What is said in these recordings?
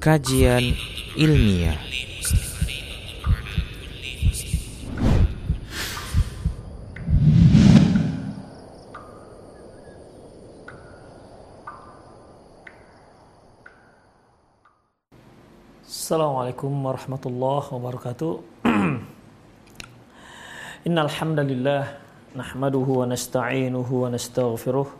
Kajian ilmiah. Assalamualaikum warahmatullahi wabarakatuh. Innal hamdalillah nahmaduhu wa nasta'inuhu wa nastaghfiruh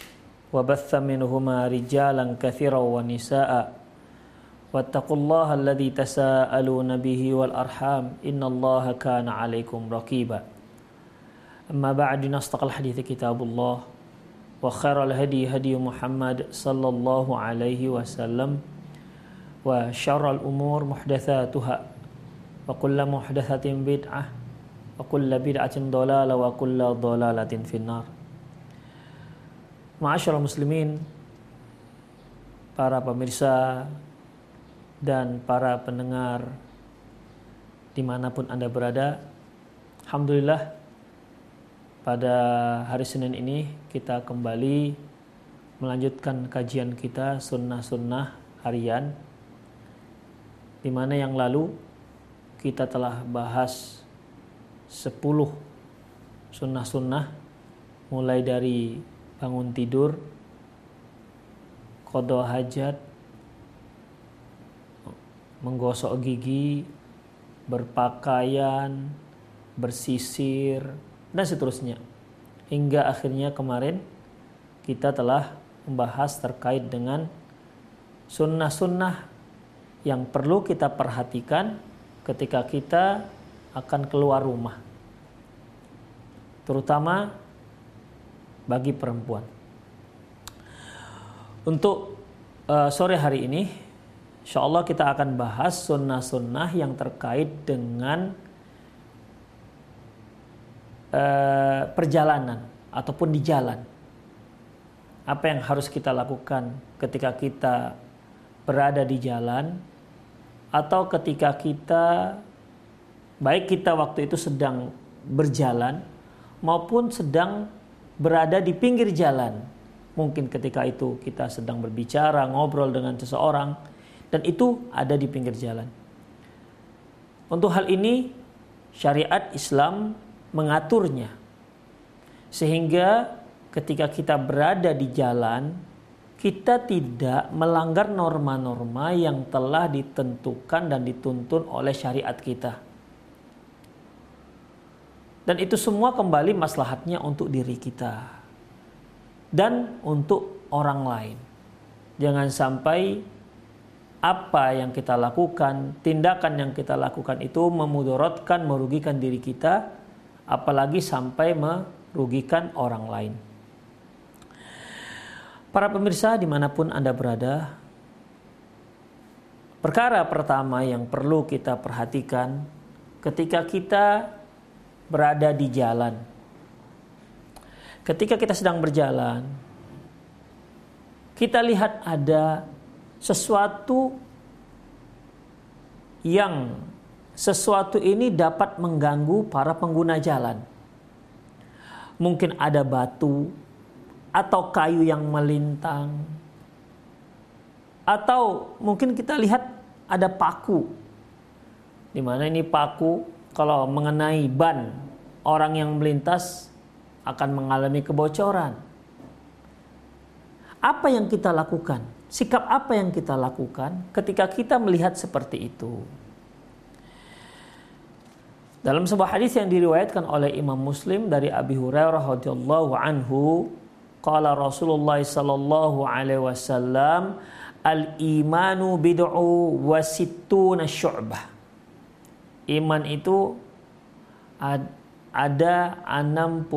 وبث منهما رجالا كثيرا ونساء. واتقوا الله الذي تساءلون به والأرحام. إن الله كان عليكم رقيبا. أما بعد نصدق الحديث كتاب الله وخير الهدي هدي محمد صلى الله عليه وسلم وشر الأمور محدثاتها وكل محدثة بدعة وكل بدعة ضلالة وكل ضلالة في النار. Ma'asyar muslimin para pemirsa dan para pendengar di mana pun anda berada Alhamdulillah pada hari Senin ini kita kembali melanjutkan kajian kita sunnah-sunnah harian di mana yang lalu kita telah bahas 10 sunnah-sunnah mulai dari bangun tidur kodo hajat menggosok gigi berpakaian bersisir dan seterusnya. Hingga akhirnya kemarin kita telah membahas terkait dengan sunnah-sunnah yang perlu kita perhatikan ketika kita akan keluar rumah. Terutama bagi perempuan. Untuk uh, sore hari ini, insya Allah kita akan bahas sunnah-sunnah yang terkait dengan Eh, perjalanan ataupun di jalan. Apa yang harus kita lakukan ketika kita berada di jalan atau ketika kita baik kita waktu itu sedang berjalan maupun sedang berada di pinggir jalan. Mungkin ketika itu kita sedang berbicara, ngobrol dengan seseorang dan itu ada di pinggir jalan. Untuk hal ini syariat Islam mengaturnya. Sehingga ketika kita berada di jalan, kita tidak melanggar norma-norma yang telah ditentukan dan dituntun oleh syariat kita. Dan itu semua kembali maslahatnya untuk diri kita dan untuk orang lain. Jangan sampai apa yang kita lakukan, tindakan yang kita lakukan itu memudorotkan, merugikan diri kita apalagi sampai merugikan orang lain. Para pemirsa di mana pun Anda berada, perkara pertama yang perlu kita perhatikan ketika kita berada di jalan. Ketika kita sedang berjalan, kita lihat ada sesuatu yang sesuatu ini dapat mengganggu para pengguna jalan. Mungkin ada batu atau kayu yang melintang. Atau mungkin kita lihat ada paku. Di mana ini paku kalau mengenai ban orang yang melintas akan mengalami kebocoran. Apa yang kita lakukan? Sikap apa yang kita lakukan ketika kita melihat seperti itu? Dalam sebuah hadis yang diriwayatkan oleh Imam Muslim dari Abi Hurairah radhiyallahu anhu, qala Rasulullah sallallahu alaihi wasallam, al-imanu bid'u wa sittuna syu'bah. Iman itu ada 63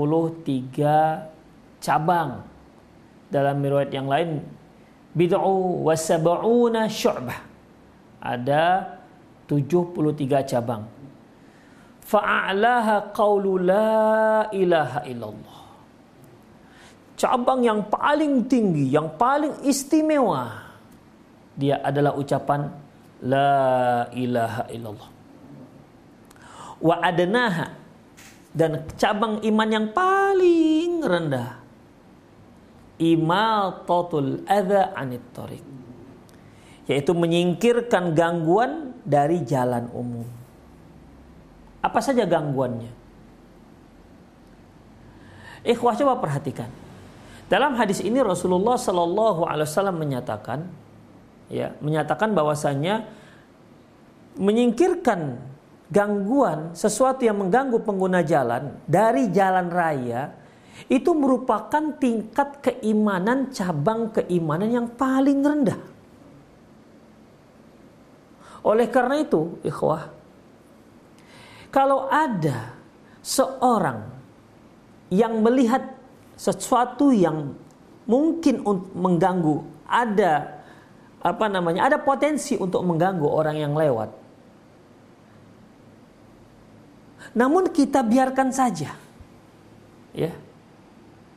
cabang. Dalam riwayat yang lain bid'u wa sab'una syu'bah. Ada 73 cabang fa'alaha qawlu la ilaha illallah. Cabang yang paling tinggi, yang paling istimewa dia adalah ucapan la ilaha illallah. Wa adnaha dan cabang iman yang paling rendah imatatul adza anit tariq yaitu menyingkirkan gangguan dari jalan umum apa saja gangguannya? Ikhwah coba perhatikan. Dalam hadis ini Rasulullah Shallallahu Alaihi Wasallam menyatakan, ya, menyatakan bahwasanya menyingkirkan gangguan sesuatu yang mengganggu pengguna jalan dari jalan raya itu merupakan tingkat keimanan cabang keimanan yang paling rendah. Oleh karena itu, ikhwah, kalau ada seorang yang melihat sesuatu yang mungkin mengganggu, ada apa namanya? Ada potensi untuk mengganggu orang yang lewat. Namun kita biarkan saja. Ya.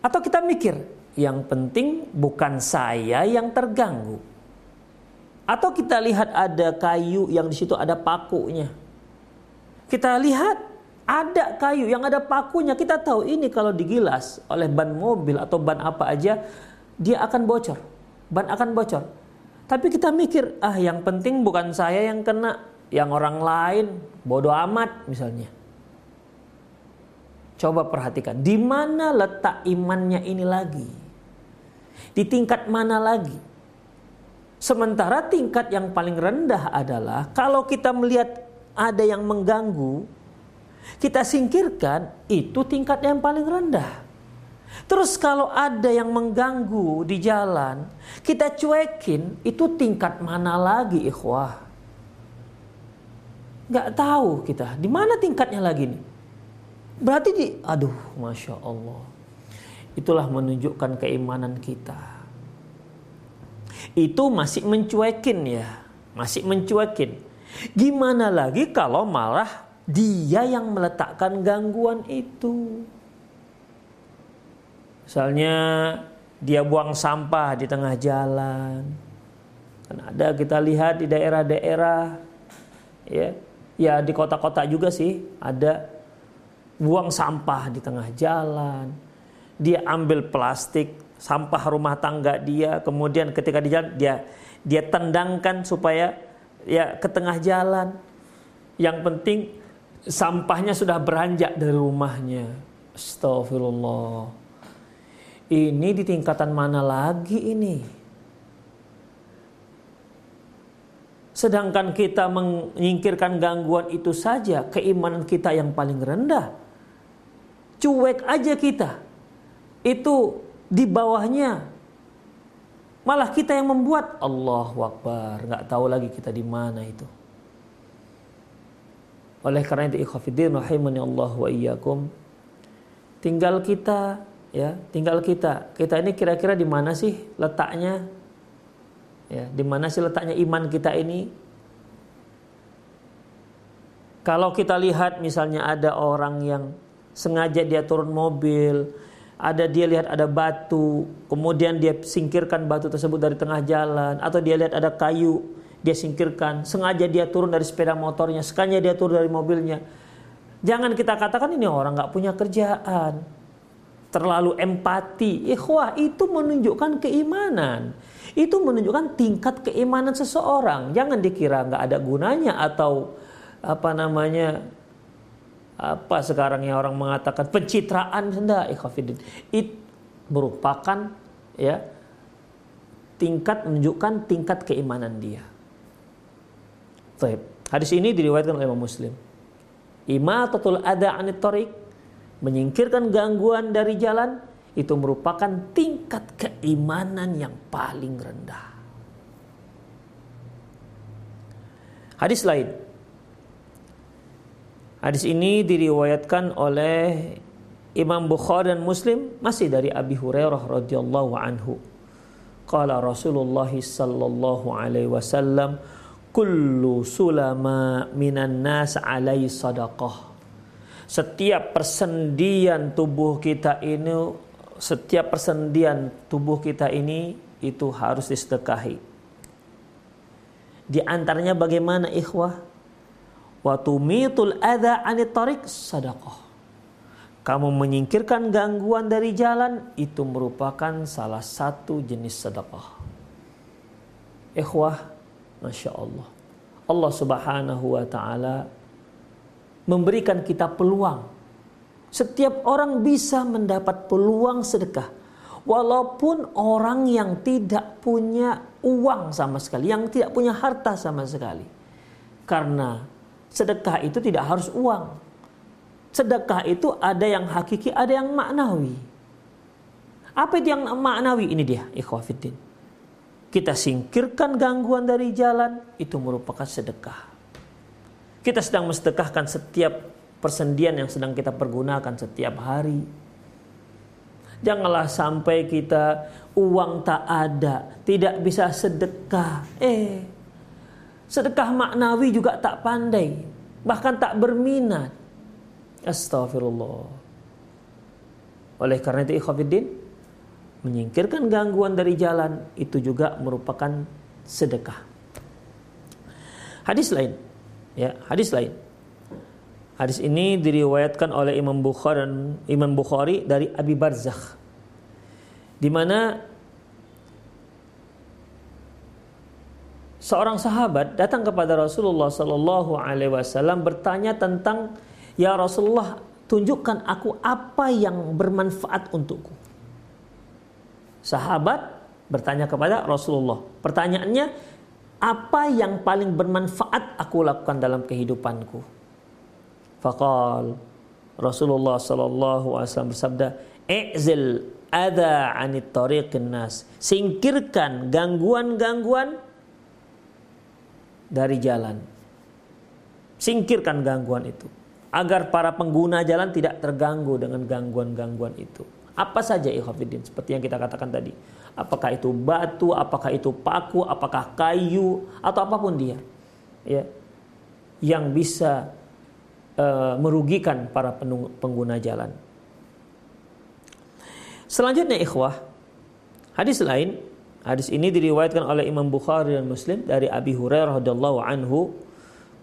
Atau kita mikir, yang penting bukan saya yang terganggu. Atau kita lihat ada kayu yang di situ ada pakunya kita lihat ada kayu yang ada pakunya. Kita tahu ini kalau digilas oleh ban mobil atau ban apa aja, dia akan bocor. Ban akan bocor. Tapi kita mikir, ah yang penting bukan saya yang kena, yang orang lain bodoh amat misalnya. Coba perhatikan, di mana letak imannya ini lagi? Di tingkat mana lagi? Sementara tingkat yang paling rendah adalah kalau kita melihat ada yang mengganggu, kita singkirkan, itu tingkat yang paling rendah. Terus kalau ada yang mengganggu di jalan, kita cuekin, itu tingkat mana lagi ikhwah? Gak tahu kita, di mana tingkatnya lagi nih? Berarti di, aduh Masya Allah. Itulah menunjukkan keimanan kita. Itu masih mencuekin ya, masih mencuekin. Gimana lagi kalau malah dia yang meletakkan gangguan itu? Misalnya dia buang sampah di tengah jalan. Kan ada kita lihat di daerah-daerah ya. Ya di kota-kota juga sih ada buang sampah di tengah jalan. Dia ambil plastik sampah rumah tangga dia, kemudian ketika di jalan dia dia tendangkan supaya ya ke tengah jalan. Yang penting sampahnya sudah beranjak dari rumahnya. Astagfirullah. Ini di tingkatan mana lagi ini? Sedangkan kita menyingkirkan gangguan itu saja, keimanan kita yang paling rendah. Cuek aja kita. Itu di bawahnya Malah kita yang membuat Allah Akbar, nggak tahu lagi kita di mana itu. Oleh karena itu ikhafidin rahimani Allah wa iyyakum. Tinggal kita ya, tinggal kita. Kita ini kira-kira di mana sih letaknya? Ya, di mana sih letaknya iman kita ini? Kalau kita lihat misalnya ada orang yang sengaja dia turun mobil, ada dia lihat ada batu, kemudian dia singkirkan batu tersebut dari tengah jalan, atau dia lihat ada kayu, dia singkirkan, sengaja dia turun dari sepeda motornya, sengaja dia turun dari mobilnya. Jangan kita katakan ini orang nggak punya kerjaan, terlalu empati. Ikhwah itu menunjukkan keimanan. Itu menunjukkan tingkat keimanan seseorang. Jangan dikira nggak ada gunanya atau apa namanya apa sekarang yang orang mengatakan pencitraan hendak ikhafidin itu merupakan ya tingkat menunjukkan tingkat keimanan dia. Baik. Hadis ini diriwayatkan oleh Imam Muslim. Imatatul ada anit tariq, menyingkirkan gangguan dari jalan itu merupakan tingkat keimanan yang paling rendah. Hadis lain. Hadis ini diriwayatkan oleh Imam Bukhari dan Muslim masih dari Abi Hurairah radhiyallahu anhu. Qala Rasulullah sallallahu alaihi wasallam kullu sulama minan nas alai sadaqah. Setiap persendian tubuh kita ini setiap persendian tubuh kita ini itu harus disedekahi. Di antaranya bagaimana ikhwah? Wa tumitul adza anit. Kamu menyingkirkan gangguan dari jalan itu merupakan salah satu jenis sedekah. Ikhwah, Masya Allah. Allah subhanahu wa ta'ala memberikan kita peluang. Setiap orang bisa mendapat peluang sedekah. Walaupun orang yang tidak punya uang sama sekali, yang tidak punya harta sama sekali. Karena sedekah itu tidak harus uang sedekah itu ada yang hakiki, ada yang maknawi. Apa itu yang maknawi? Ini dia, ikhwafiddin. Kita singkirkan gangguan dari jalan, itu merupakan sedekah. Kita sedang mensedekahkan setiap persendian yang sedang kita pergunakan setiap hari. Janganlah sampai kita uang tak ada, tidak bisa sedekah. Eh, sedekah maknawi juga tak pandai, bahkan tak berminat. Astaghfirullah. Oleh karena itu ikhwafiddin, menyingkirkan gangguan dari jalan itu juga merupakan sedekah. Hadis lain, ya, hadis lain. Hadis ini diriwayatkan oleh Imam Bukhari Imam Bukhari dari Abi Barzakh. Di mana seorang sahabat datang kepada Rasulullah sallallahu alaihi wasallam bertanya tentang Ya Rasulullah, tunjukkan aku apa yang bermanfaat untukku. Sahabat bertanya kepada Rasulullah. Pertanyaannya, apa yang paling bermanfaat aku lakukan dalam kehidupanku? Fakal Rasulullah sallallahu alaihi wasallam bersabda, "I'zil ada anit nas." Singkirkan gangguan-gangguan dari jalan. Singkirkan gangguan itu agar para pengguna jalan tidak terganggu dengan gangguan-gangguan itu. Apa saja ikhwafidin seperti yang kita katakan tadi. Apakah itu batu, apakah itu paku, apakah kayu atau apa pun dia. Ya. Yang bisa uh, merugikan para pengguna jalan. Selanjutnya ikhwah, hadis lain, hadis ini diriwayatkan oleh Imam Bukhari dan Muslim dari Abi Hurairah radhiyallahu anhu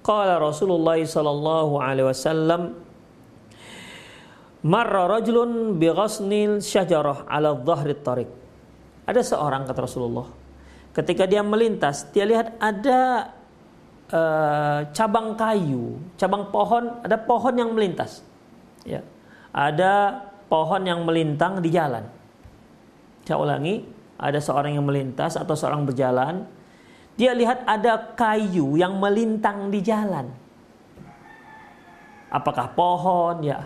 Qala Rasulullah sallallahu alaihi wasallam Marra rajulun bi ghasnil syajarah ala dhahri tariq. Ada seorang kata Rasulullah ketika dia melintas dia lihat ada uh, cabang kayu, cabang pohon, ada pohon yang melintas. Ya. Ada pohon yang melintang di jalan. Saya ulangi, ada seorang yang melintas atau seorang berjalan dia lihat ada kayu yang melintang di jalan. Apakah pohon ya?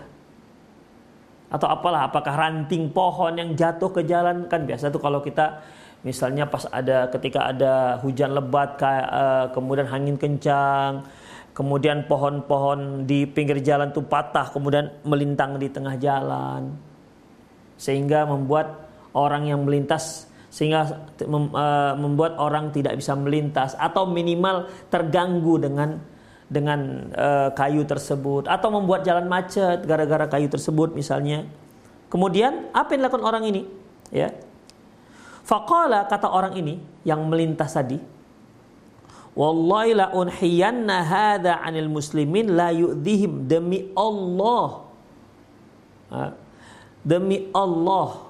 Atau apalah, apakah ranting pohon yang jatuh ke jalan? Kan biasa tuh kalau kita misalnya pas ada ketika ada hujan lebat eh, kemudian angin kencang, kemudian pohon-pohon di pinggir jalan tuh patah kemudian melintang di tengah jalan. Sehingga membuat orang yang melintas sehingga eh, membuat orang tidak bisa melintas atau minimal terganggu dengan dengan uh, kayu tersebut atau membuat jalan macet gara-gara kayu tersebut misalnya. Kemudian apa yang dilakukan orang ini? Ya. Faqala kata orang ini yang melintas tadi, Wallahi la unhiyanna hadha 'anil muslimin la demi Allah. Demi Allah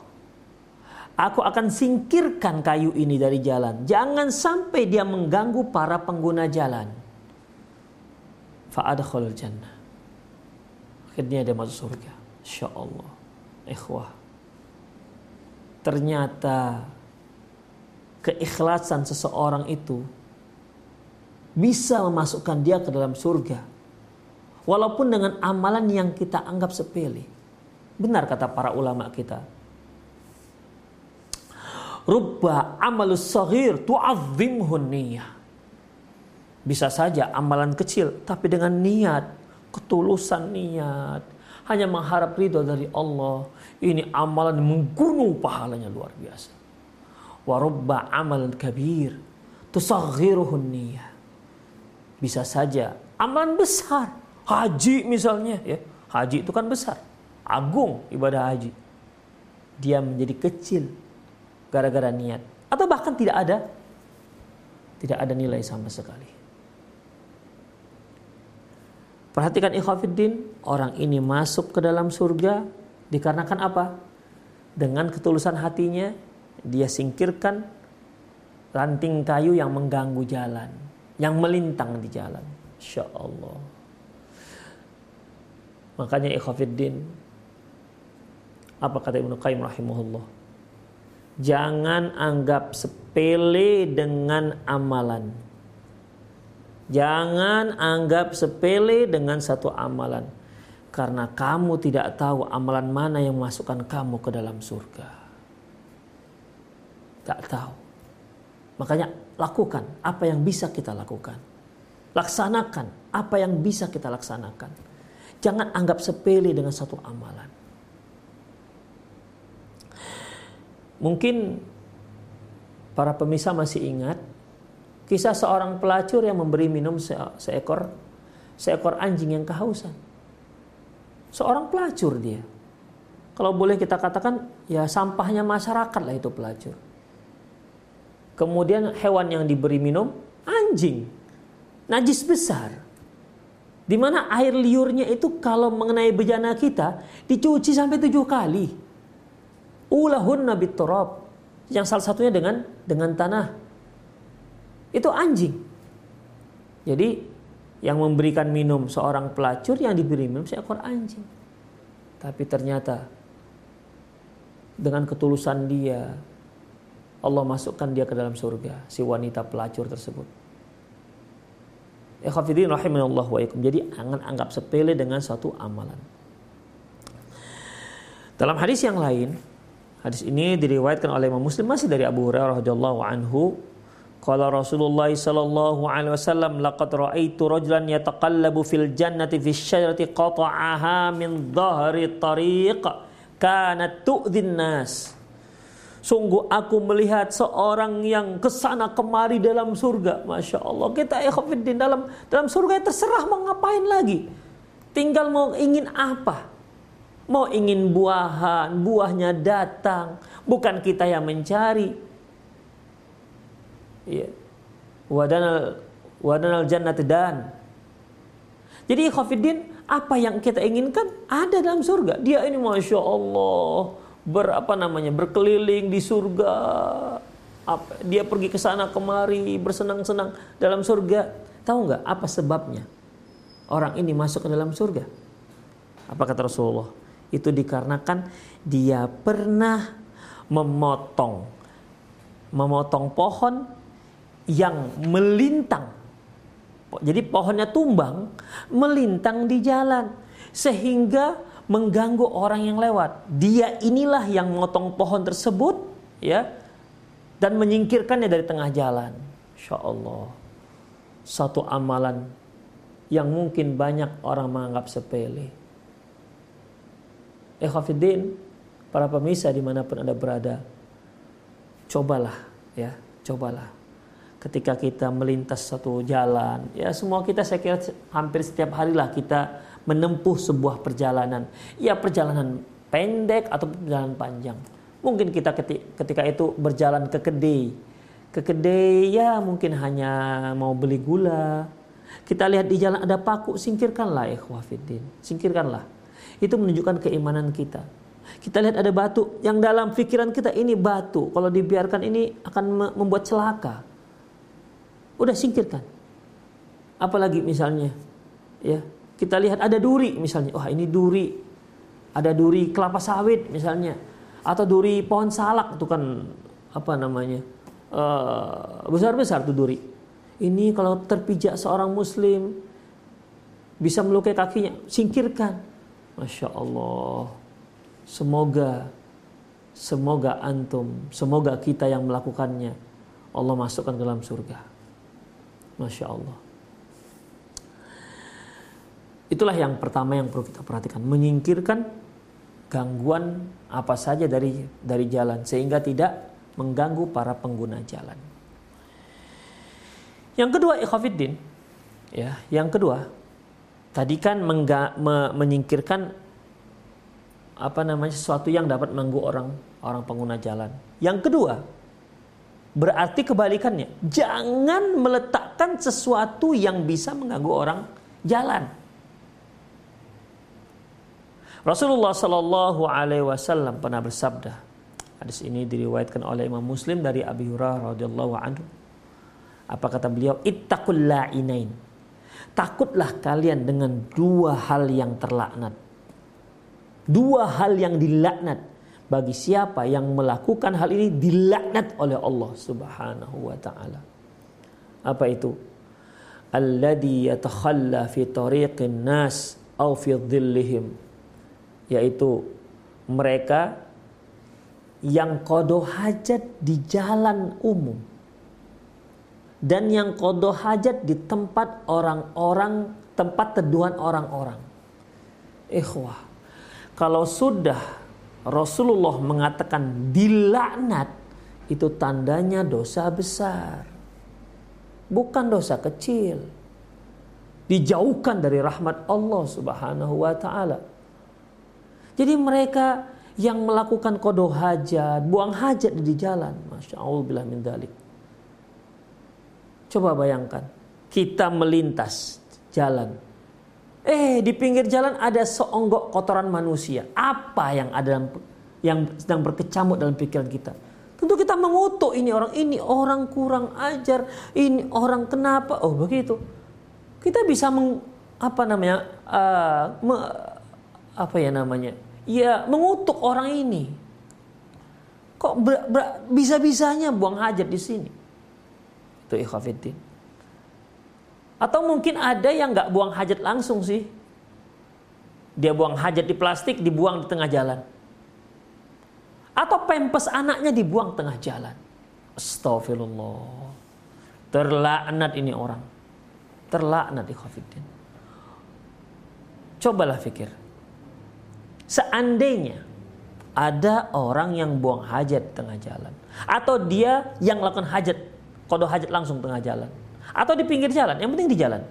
Aku akan singkirkan kayu ini dari jalan. Jangan sampai dia mengganggu para pengguna jalan. Fa'adkhul jannah. Akhirnya dia masuk surga. Insya Allah. Ikhwah. Ternyata keikhlasan seseorang itu bisa memasukkan dia ke dalam surga. Walaupun dengan amalan yang kita anggap sepele. Benar kata para ulama kita. Rubba amalus sahir tu'azzimhun niyah. Bisa saja amalan kecil tapi dengan niat, ketulusan niat, hanya mengharap ridho dari Allah. Ini amalan menggunung pahalanya luar biasa. Warubba amalan kabir tusaghiruhun niyah. Bisa saja amalan besar, haji misalnya ya. Haji itu kan besar, agung ibadah haji. Dia menjadi kecil gara-gara niat atau bahkan tidak ada tidak ada nilai sama sekali. Perhatikan ikhwafiddin, orang ini masuk ke dalam surga dikarenakan apa? Dengan ketulusan hatinya, dia singkirkan ranting kayu yang mengganggu jalan, yang melintang di jalan. Insya Allah. Makanya ikhwafiddin, apa kata Ibnu Qayyim rahimahullah? Jangan anggap sepele dengan amalan Jangan anggap sepele dengan satu amalan. Karena kamu tidak tahu amalan mana yang masukkan kamu ke dalam surga. Tak tahu. Makanya lakukan apa yang bisa kita lakukan. Laksanakan apa yang bisa kita laksanakan. Jangan anggap sepele dengan satu amalan. Mungkin para pemirsa masih ingat Kisah seorang pelacur yang memberi minum se seekor seekor anjing yang kehausan. Seorang pelacur dia. Kalau boleh kita katakan ya sampahnya masyarakat lah itu pelacur. Kemudian hewan yang diberi minum anjing. Najis besar. Di mana air liurnya itu kalau mengenai bejana kita dicuci sampai tujuh kali. Ulahun nabi turab. Yang salah satunya dengan dengan tanah itu anjing. Jadi yang memberikan minum seorang pelacur yang diberi minum seekor anjing. Tapi ternyata dengan ketulusan dia Allah masukkan dia ke dalam surga si wanita pelacur tersebut. Rahimanallah wa Jadi jangan anggap sepele dengan satu amalan. Dalam hadis yang lain, hadis ini diriwayatkan oleh Imam Muslim masih dari Abu Hurairah radhiyallahu anhu Qala Rasulullah sallallahu alaihi wasallam laqad ra'aitu rajulan yataqallabu fil jannati fi syajarati qata'aha min dhahri tariq kanat tu'dhin nas. Sungguh aku melihat seorang yang ke sana kemari dalam surga. Masya Allah. Kita ikhwafiddin dalam dalam surga terserah mau ngapain lagi. Tinggal mau ingin apa. Mau ingin buahan, buahnya datang. Bukan kita yang mencari. Ya. wadanal wadanal jannat dan. Jadi khafidin apa yang kita inginkan ada dalam surga. Dia ini masya Allah berapa namanya berkeliling di surga. Apa, dia pergi ke sana kemari bersenang-senang dalam surga. Tahu nggak apa sebabnya orang ini masuk ke dalam surga? Apa kata Rasulullah itu dikarenakan dia pernah memotong memotong pohon yang melintang. Jadi pohonnya tumbang, melintang di jalan sehingga mengganggu orang yang lewat. Dia inilah yang motong pohon tersebut ya dan menyingkirkannya dari tengah jalan. Insya Allah. Satu amalan yang mungkin banyak orang menganggap sepele. Ikhafidin, para pemirsa di mana pun Anda berada, cobalah ya, cobalah. Ketika kita melintas satu jalan ya semua kita saya kira hampir setiap hari lah kita menempuh sebuah perjalanan. Ya perjalanan pendek atau perjalanan panjang. Mungkin kita ketika itu berjalan ke kedai. Ke kedai ya mungkin hanya mau beli gula. Kita lihat di jalan ada paku singkirkanlah ikhwafiddin singkirkanlah itu menunjukkan keimanan kita kita lihat ada batu yang dalam pikiran kita ini batu kalau dibiarkan ini akan membuat celaka udah singkirkan. Apalagi misalnya, ya kita lihat ada duri misalnya, wah ini duri, ada duri kelapa sawit misalnya, atau duri pohon salak itu kan apa namanya uh, besar besar tuh duri. Ini kalau terpijak seorang muslim bisa melukai kakinya, singkirkan. Masya Allah. Semoga semoga antum, semoga kita yang melakukannya Allah masukkan ke dalam surga. Masya Allah. Itulah yang pertama yang perlu kita perhatikan, menyingkirkan gangguan apa saja dari dari jalan sehingga tidak mengganggu para pengguna jalan. Yang kedua, ikhafidin, ya, yang kedua, tadi kan mengga, me, menyingkirkan apa namanya sesuatu yang dapat mengganggu orang orang pengguna jalan. Yang kedua, berarti kebalikannya, jangan meletakkan sesuatu yang bisa mengganggu orang jalan. Rasulullah Shallallahu Alaihi Wasallam pernah bersabda, hadis ini diriwayatkan oleh Imam Muslim dari Abi Hurairah radhiyallahu anhu. Apa kata beliau? Ittaqul la'inain. Takutlah kalian dengan dua hal yang terlaknat. Dua hal yang dilaknat. Bagi siapa yang melakukan hal ini dilaknat oleh Allah Subhanahu wa taala. Apa itu? Alladhi yatakhalla fi tariqin nas au fi dhillihim yaitu mereka yang kodoh hajat di jalan umum dan yang kodoh hajat di tempat orang-orang tempat teduhan orang-orang ikhwah kalau sudah Rasulullah mengatakan dilaknat itu tandanya dosa besar bukan dosa kecil dijauhkan dari rahmat Allah Subhanahu wa taala jadi mereka yang melakukan kodoh hajat, buang hajat di jalan. Masya Allah bilah min dalik. Coba bayangkan, kita melintas jalan. Eh, di pinggir jalan ada seonggok kotoran manusia. Apa yang ada dalam, yang sedang berkecamuk dalam pikiran kita? Tentu kita mengutuk ini orang, ini orang kurang ajar, ini orang kenapa? Oh begitu. Kita bisa meng, apa namanya, uh, me, apa ya namanya, ya mengutuk orang ini. Kok bisa-bisanya buang hajat di sini? Itu ikhafidin. Atau mungkin ada yang nggak buang hajat langsung sih. Dia buang hajat di plastik, dibuang di tengah jalan. Atau pempes anaknya dibuang tengah jalan. Astagfirullah. Terlaknat ini orang. Terlaknat ikhafidin. Cobalah pikir. Seandainya ada orang yang buang hajat tengah jalan atau dia yang melakukan hajat kodo hajat langsung tengah jalan. Atau di pinggir jalan yang penting di jalan.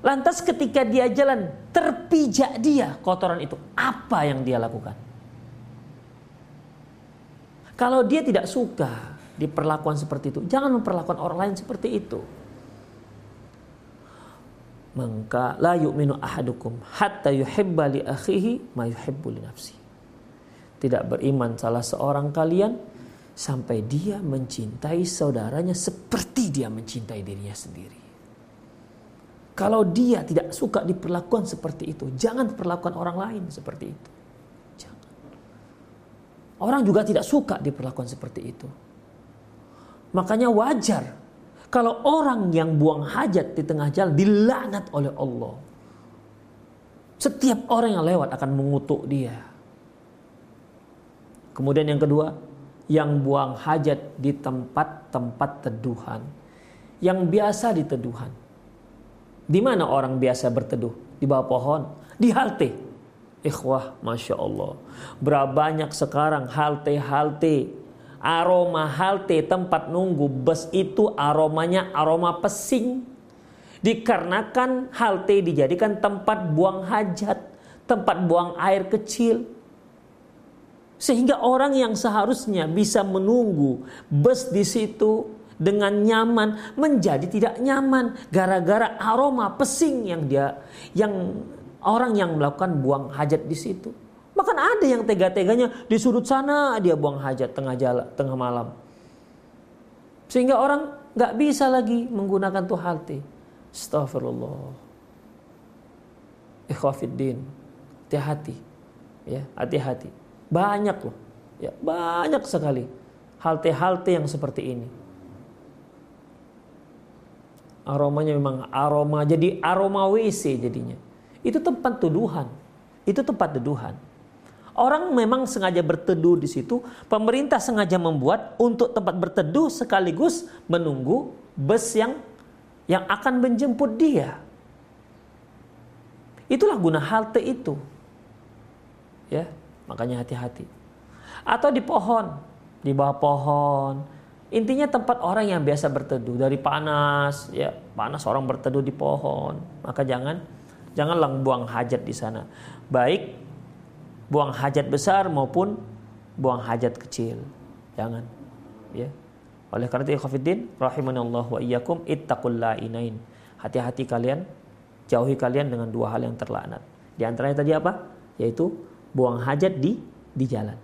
Lantas ketika dia jalan terpijak dia kotoran itu. Apa yang dia lakukan? Kalau dia tidak suka diperlakukan seperti itu jangan memperlakukan orang lain seperti itu. Maka la yu'minu ahadukum hatta yuhibba li akhihi ma yuhibbu nafsi. Tidak beriman salah seorang kalian sampai dia mencintai saudaranya seperti dia mencintai dirinya sendiri. Kalau dia tidak suka diperlakukan seperti itu, jangan perlakukan orang lain seperti itu. Jangan. Orang juga tidak suka diperlakukan seperti itu. Makanya wajar kalau orang yang buang hajat di tengah jalan dilaknat oleh Allah. Setiap orang yang lewat akan mengutuk dia. Kemudian yang kedua, yang buang hajat di tempat-tempat teduhan. Yang biasa di teduhan. Di mana orang biasa berteduh? Di bawah pohon, di halte. Ikhwah, Masya Allah. Berapa banyak sekarang halte-halte aroma halte tempat nunggu bus itu aromanya aroma pesing. Dikarenakan halte dijadikan tempat buang hajat, tempat buang air kecil. Sehingga orang yang seharusnya bisa menunggu bus di situ dengan nyaman menjadi tidak nyaman gara-gara aroma pesing yang dia yang orang yang melakukan buang hajat di situ. Bahkan ada yang tega-teganya di sudut sana dia buang hajat tengah jalan, tengah malam. Sehingga orang nggak bisa lagi menggunakan tuh halte. Astagfirullah. Ikhwafiddin. Hati-hati. Ya, hati-hati. Banyak loh. Ya, banyak sekali halte-halte yang seperti ini. aromanya memang aroma jadi aroma WC jadinya. Itu tempat tuduhan. Itu tempat tuduhan. Orang memang sengaja berteduh di situ, pemerintah sengaja membuat untuk tempat berteduh sekaligus menunggu bus yang yang akan menjemput dia. Itulah guna halte itu. Ya, makanya hati-hati. Atau di pohon, di bawah pohon, Intinya tempat orang yang biasa berteduh dari panas, ya panas orang berteduh di pohon, maka jangan janganlah buang hajat di sana. Baik buang hajat besar maupun buang hajat kecil. Jangan. Ya. Oleh karena itu ikhwatiddin rahimanallah wa iyyakum ittaqul la'inain. Hati-hati kalian, jauhi kalian dengan dua hal yang terlaknat. Di antaranya tadi apa? Yaitu buang hajat di di jalan.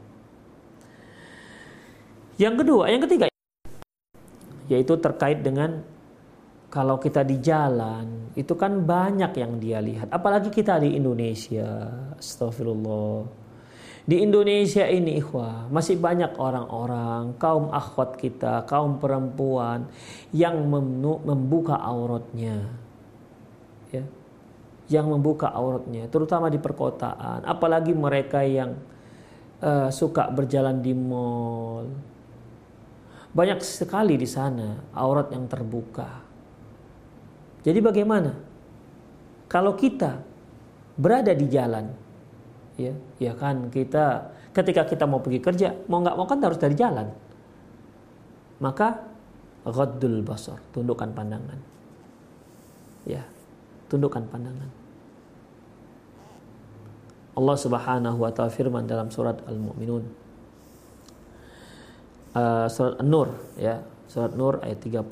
Yang kedua, yang ketiga yaitu terkait dengan kalau kita di jalan itu kan banyak yang dia lihat. Apalagi kita di Indonesia astagfirullah di Indonesia ini ikhwah masih banyak orang-orang kaum akhwat kita kaum perempuan yang membuka auratnya. Ya yang membuka auratnya terutama di perkotaan apalagi mereka yang uh, suka berjalan di mall banyak sekali di sana aurat yang terbuka. Jadi bagaimana? Kalau kita berada di jalan, ya, ya kan kita ketika kita mau pergi kerja, mau nggak mau kan harus dari jalan. Maka ghaddul basar, tundukkan pandangan. Ya, tundukkan pandangan. Allah Subhanahu wa taala firman dalam surat Al-Mu'minun. Uh, surat An-Nur ya. Surat Nur ayat 30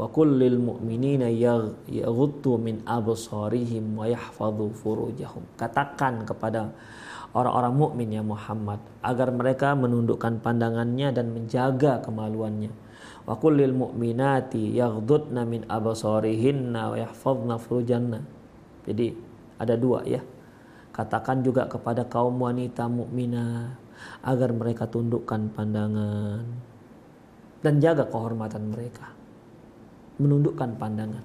wa kullil mu'minina yaghuddu min absarihim wa yahfadhu furujahum. Katakan kepada orang-orang mukmin ya Muhammad agar mereka menundukkan pandangannya dan menjaga kemaluannya wa kullil mu'minati yaghdudna min absarihinna wa yahfadhna furujanna jadi ada dua ya katakan juga kepada kaum wanita mukminah agar mereka tundukkan pandangan dan jaga kehormatan mereka. Menundukkan pandangan.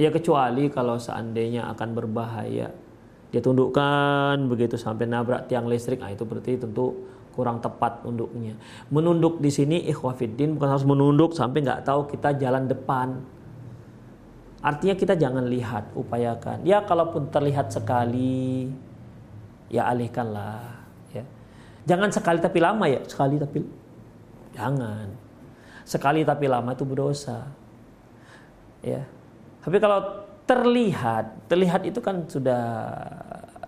Ya kecuali kalau seandainya akan berbahaya, dia tundukkan begitu sampai nabrak tiang listrik, nah itu berarti tentu kurang tepat nunduknya. Menunduk di sini ikhwafiddin bukan harus menunduk sampai nggak tahu kita jalan depan. Artinya kita jangan lihat, upayakan. Ya kalaupun terlihat sekali, ya alihkanlah Jangan sekali tapi lama ya, sekali tapi jangan. Sekali tapi lama itu berdosa. Ya. Tapi kalau terlihat, terlihat itu kan sudah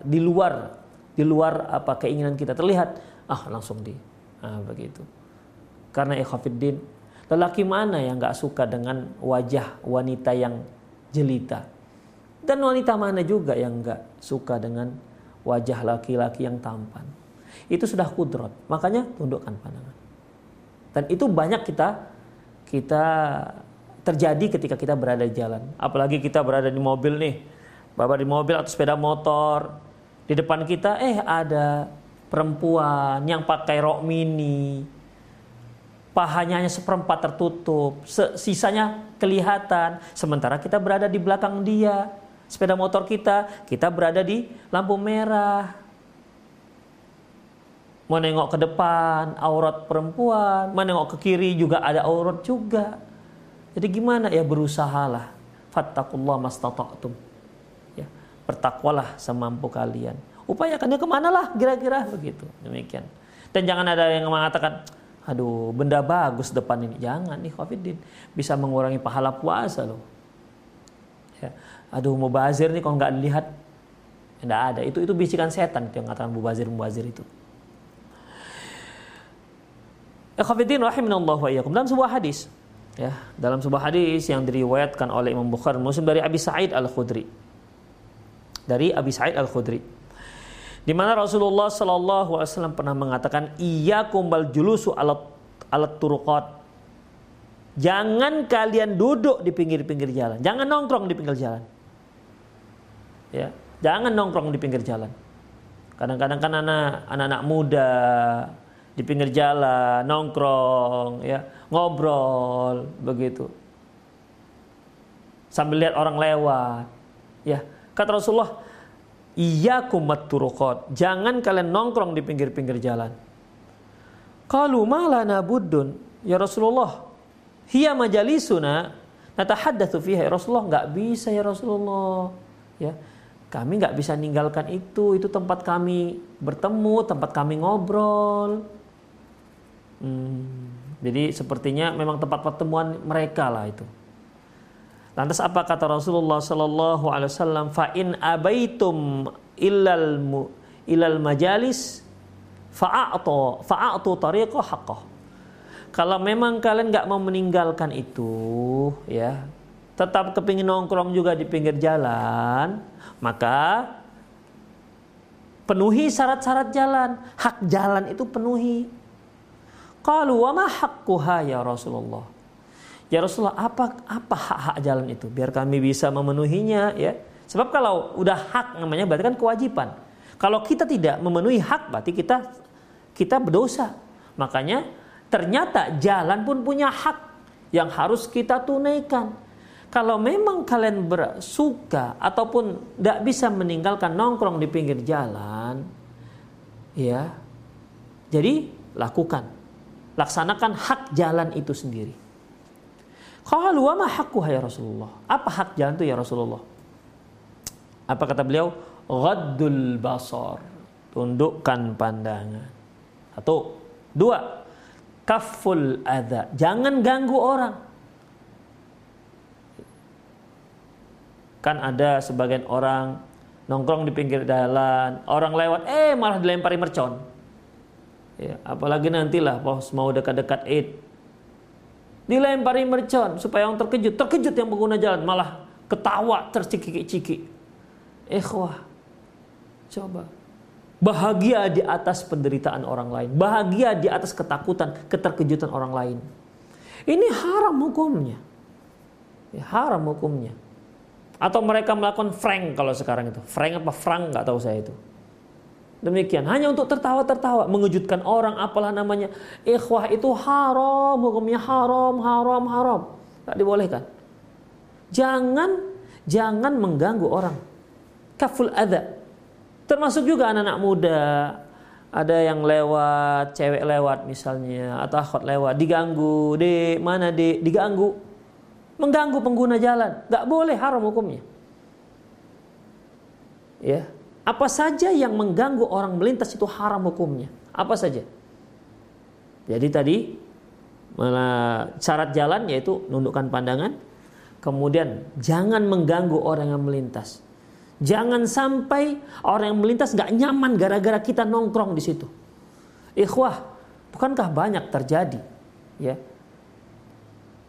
di luar di luar apa keinginan kita terlihat, ah langsung di ah, begitu. Karena ikhafidin, lelaki mana yang nggak suka dengan wajah wanita yang jelita? Dan wanita mana juga yang nggak suka dengan wajah laki-laki yang tampan? itu sudah kudrot. Makanya tundukkan pandangan. Dan itu banyak kita kita terjadi ketika kita berada di jalan. Apalagi kita berada di mobil nih. Bapak di mobil atau sepeda motor. Di depan kita eh ada perempuan yang pakai rok mini. Pahanya hanya seperempat tertutup. Sisanya kelihatan. Sementara kita berada di belakang dia. Sepeda motor kita, kita berada di lampu merah menengok ke depan aurat perempuan, menengok ke kiri juga ada aurat juga. Jadi gimana ya berusahalah. Fattakullah mastata'tum. Ya, bertakwalah semampu kalian. Upayakan ya ke mana lah kira-kira begitu. Demikian. Dan jangan ada yang mengatakan, aduh benda bagus depan ini. Jangan nih Khafidin. Bisa mengurangi pahala puasa loh. Ya. Aduh mau bazir nih kalau nggak dilihat. Tidak ada. Itu itu bisikan setan itu yang mengatakan mubazir mubazir itu. Ikhwatiddin rahimanallahu wa iyyakum dalam sebuah hadis ya dalam sebuah hadis yang diriwayatkan oleh Imam Bukhari Muslim dari Abi Sa'id Al-Khudri dari Abi Sa'id Al-Khudri di mana Rasulullah Shallallahu alaihi wasallam pernah mengatakan iyyakum bal julusu alat alat turuqat jangan kalian duduk di pinggir-pinggir jalan jangan nongkrong di pinggir jalan ya jangan nongkrong di pinggir jalan kadang-kadang kan anak anak-anak muda di pinggir jalan, nongkrong, ya, ngobrol, begitu. sambil lihat orang lewat. Ya, kata Rasulullah, kumat turukot. Jangan kalian nongkrong di pinggir-pinggir jalan. Kalau malah nabudun, ya Rasulullah, hiya majalisuna natahaddatsu fiha ya Rasulullah nggak bisa ya Rasulullah. Ya, kami nggak bisa ninggalkan itu. Itu tempat kami bertemu, tempat kami ngobrol. Hmm, jadi sepertinya memang tempat pertemuan mereka lah itu. Lantas apa kata Rasulullah sallallahu alaihi wasallam? Fa in abaitum illal mu, ilal majalis fa'atu fa'atu tariqah haqqah. Kalau memang kalian nggak mau meninggalkan itu, ya, tetap kepingin nongkrong juga di pinggir jalan, maka penuhi syarat-syarat jalan. Hak jalan itu penuhi. Kalau wa ma haqquha ya Rasulullah? Ya Rasulullah, apa apa hak-hak jalan itu? Biar kami bisa memenuhinya ya. Sebab kalau udah hak namanya berarti kan kewajiban. Kalau kita tidak memenuhi hak berarti kita kita berdosa. Makanya ternyata jalan pun punya hak yang harus kita tunaikan. Kalau memang kalian bersuka ataupun tidak bisa meninggalkan nongkrong di pinggir jalan, ya, jadi lakukan, laksanakan hak jalan itu sendiri. Qalu wa ma haqquha ya Rasulullah? Apa hak itu ya Rasulullah? Apa kata beliau? Ghaddul basar. Tundukkan pandangan. Atau dua, kaful adha. Jangan ganggu orang. Kan ada sebagian orang nongkrong di pinggir jalan, orang lewat, eh malah dilempari mercon. Ya, apalagi nantilah pos mau dekat-dekat Id, dilempari mercon supaya yang terkejut terkejut yang pengguna jalan malah ketawa tercikik-cikik ikhwah coba. Bahagia di atas penderitaan orang lain. Bahagia di atas ketakutan keterkejutan orang lain. Ini haram hukumnya. Ya, haram hukumnya. Atau mereka melakukan frank kalau sekarang itu. Frank apa frank nggak tahu saya itu Demikian, hanya untuk tertawa-tertawa, mengejutkan orang, apalah namanya. Ikhwah itu haram, hukumnya haram, haram, haram. Tak dibolehkan. Jangan, jangan mengganggu orang. Kaful ada. Termasuk juga anak-anak muda. Ada yang lewat, cewek lewat misalnya, atau akhwat lewat, diganggu, di mana di, diganggu. Mengganggu pengguna jalan. Gak boleh, haram hukumnya. Ya, apa saja yang mengganggu orang melintas itu haram hukumnya. Apa saja. Jadi tadi syarat jalan yaitu nundukkan pandangan. Kemudian jangan mengganggu orang yang melintas. Jangan sampai orang yang melintas nggak nyaman gara-gara kita nongkrong di situ. Ikhwah, bukankah banyak terjadi? Ya,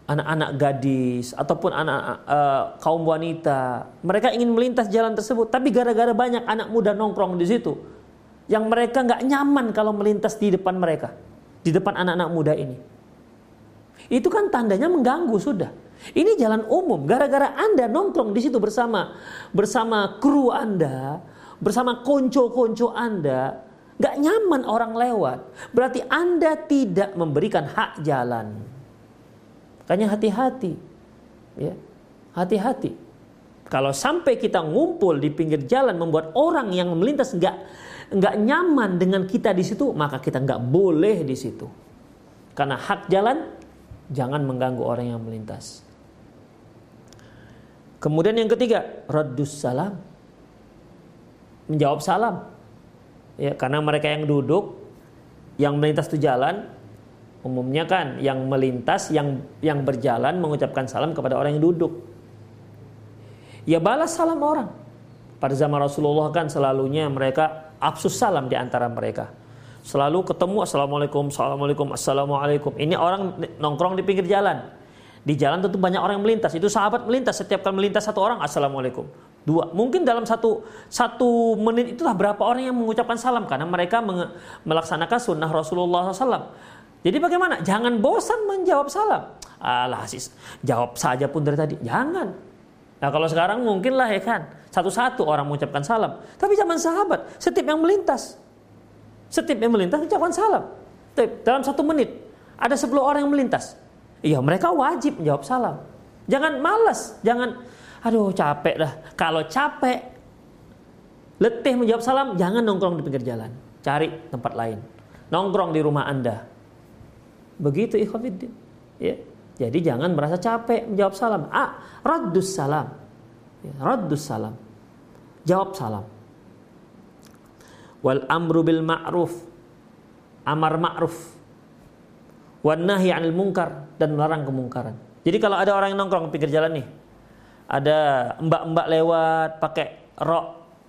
anak-anak gadis ataupun anak uh, kaum wanita mereka ingin melintas jalan tersebut. Tapi gara-gara banyak anak muda nongkrong di situ yang mereka nggak nyaman kalau melintas di depan mereka di depan anak-anak muda ini. Itu kan tandanya mengganggu sudah. Ini jalan umum. Gara-gara anda nongkrong di situ bersama bersama kru anda bersama konco-konco anda nggak nyaman orang lewat berarti anda tidak memberikan hak jalan Makanya hati-hati. Ya. Hati-hati. Kalau sampai kita ngumpul di pinggir jalan membuat orang yang melintas nggak nggak nyaman dengan kita di situ, maka kita nggak boleh di situ. Karena hak jalan jangan mengganggu orang yang melintas. Kemudian yang ketiga, radus salam. Menjawab salam. Ya, karena mereka yang duduk yang melintas itu jalan, Umumnya kan yang melintas, yang yang berjalan mengucapkan salam kepada orang yang duduk. Ya balas salam orang. Pada zaman Rasulullah kan selalunya mereka absus salam di antara mereka. Selalu ketemu assalamualaikum, assalamualaikum, assalamualaikum. Ini orang nongkrong di pinggir jalan. Di jalan tentu banyak orang yang melintas. Itu sahabat melintas. Setiap kali melintas satu orang assalamualaikum. Dua. Mungkin dalam satu satu menit itulah berapa orang yang mengucapkan salam karena mereka melaksanakan sunnah Rasulullah SAW jadi bagaimana? Jangan bosan menjawab salam. Alah sis, jawab saja pun dari tadi. Jangan. Nah kalau sekarang mungkin lah ya kan. Satu-satu orang mengucapkan salam. Tapi zaman sahabat, setiap yang melintas. Setiap yang melintas ucapkan salam. Dalam satu menit, ada 10 orang yang melintas. Iya mereka wajib menjawab salam. Jangan malas, jangan Aduh capek dah. Kalau capek, letih menjawab salam, jangan nongkrong di pinggir jalan. Cari tempat lain. Nongkrong di rumah Anda. Begitu ikhwafiddin. Ya. Jadi jangan merasa capek menjawab salam. Ah, raddus salam. Ya, raddus salam. Jawab salam. Wal amru bil ma'ruf. Amar ma'ruf. Wan nahi 'anil munkar dan melarang kemungkaran. Jadi kalau ada orang yang nongkrong pinggir jalan nih, ada mbak-mbak lewat pakai rok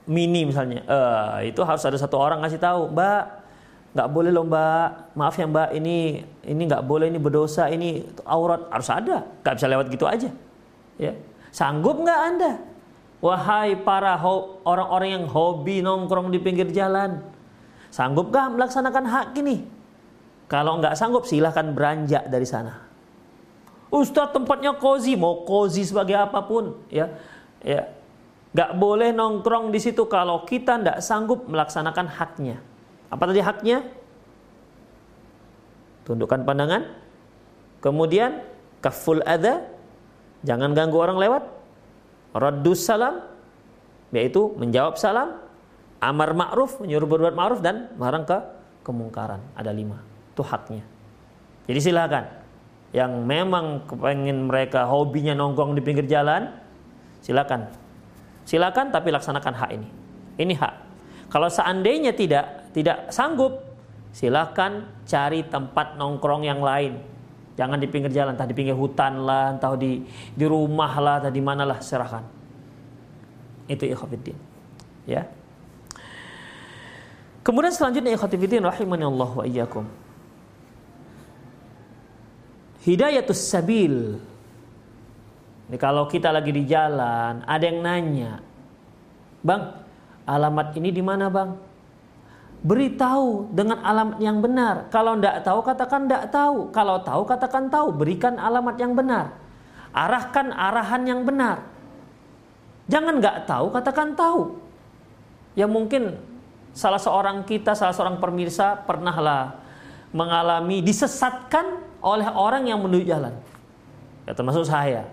mini misalnya, uh, itu harus ada satu orang ngasih tahu, mbak, nggak boleh loh mbak, maaf ya mbak, ini ini nggak boleh, ini berdosa, ini aurat harus ada, nggak bisa lewat gitu aja, ya. Sanggup nggak anda? Wahai para orang-orang yang hobi nongkrong di pinggir jalan, sanggupkah melaksanakan hak ini? Kalau nggak sanggup silahkan beranjak dari sana. Ustadz tempatnya kozi, mau kozi sebagai apa pun, ya, ya, nggak boleh nongkrong di situ kalau kita nggak sanggup melaksanakan haknya. Apa tadi haknya? Tundukkan pandangan, kemudian kaful ada, jangan ganggu orang lewat, radus salam, yaitu menjawab salam, amar ma'ruf, menyuruh berbuat ma'ruf dan melarang ke kemungkaran. Ada lima, itu haknya. Jadi silakan yang memang kepengen mereka hobinya nongkrong di pinggir jalan, silakan. Silakan tapi laksanakan hak ini. Ini hak. Kalau seandainya tidak tidak sanggup, silakan cari tempat nongkrong yang lain. Jangan di pinggir jalan, entah di pinggir hutan lah, entah di di rumah lah, entah di mana lah, serahkan. Itu ikhwatiddin. Ya. Kemudian selanjutnya ikhwatiddin rahimani Allah wa iyyakum hidayatus sabil. Ini kalau kita lagi di jalan, ada yang nanya, Bang, alamat ini di mana bang? Beritahu dengan alamat yang benar. Kalau tidak tahu, katakan tidak tahu. Kalau tahu, katakan tahu. Berikan alamat yang benar. Arahkan arahan yang benar. Jangan nggak tahu, katakan tahu. Ya mungkin salah seorang kita, salah seorang pemirsa pernahlah mengalami disesatkan oleh orang yang menuju jalan. Ya, termasuk saya.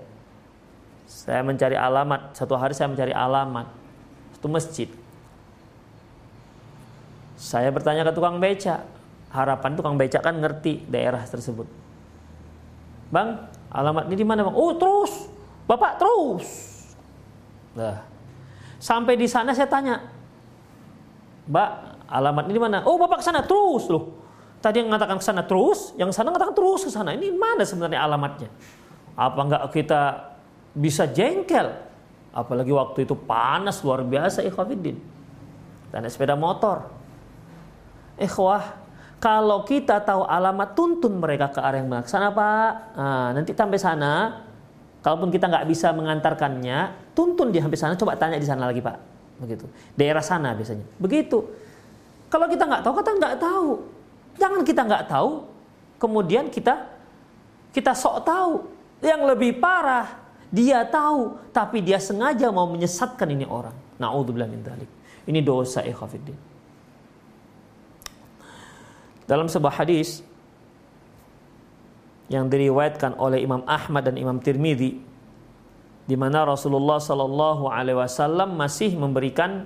Saya mencari alamat, satu hari saya mencari alamat satu masjid. Saya bertanya ke tukang beca. Harapan tukang beca kan ngerti daerah tersebut. Bang, alamat ini di mana, Bang? Oh, terus. Bapak terus. Nah, sampai di sana saya tanya, Mbak, alamat ini di mana? Oh, Bapak ke sana terus loh. Tadi yang mengatakan ke sana terus, yang sana mengatakan terus ke sana. Ini mana sebenarnya alamatnya? Apa enggak kita bisa jengkel? Apalagi waktu itu panas luar biasa ikhwafiddin. Dan sepeda motor. Ikhwah, kalau kita tahu alamat tuntun mereka ke arah yang benar. Sana Pak, nah, nanti sampai sana, kalaupun kita nggak bisa mengantarkannya, tuntun dia sampai sana, coba tanya di sana lagi Pak. Begitu. Daerah sana biasanya. Begitu. Kalau kita nggak tahu, kata nggak tahu. Jangan kita nggak tahu, kemudian kita kita sok tahu. Yang lebih parah, dia tahu, tapi dia sengaja mau menyesatkan ini orang. Naudzubillah min dzalik. Ini dosa ikhafidin. Dalam sebuah hadis yang diriwayatkan oleh Imam Ahmad dan Imam Tirmidzi di mana Rasulullah Shallallahu alaihi wasallam masih memberikan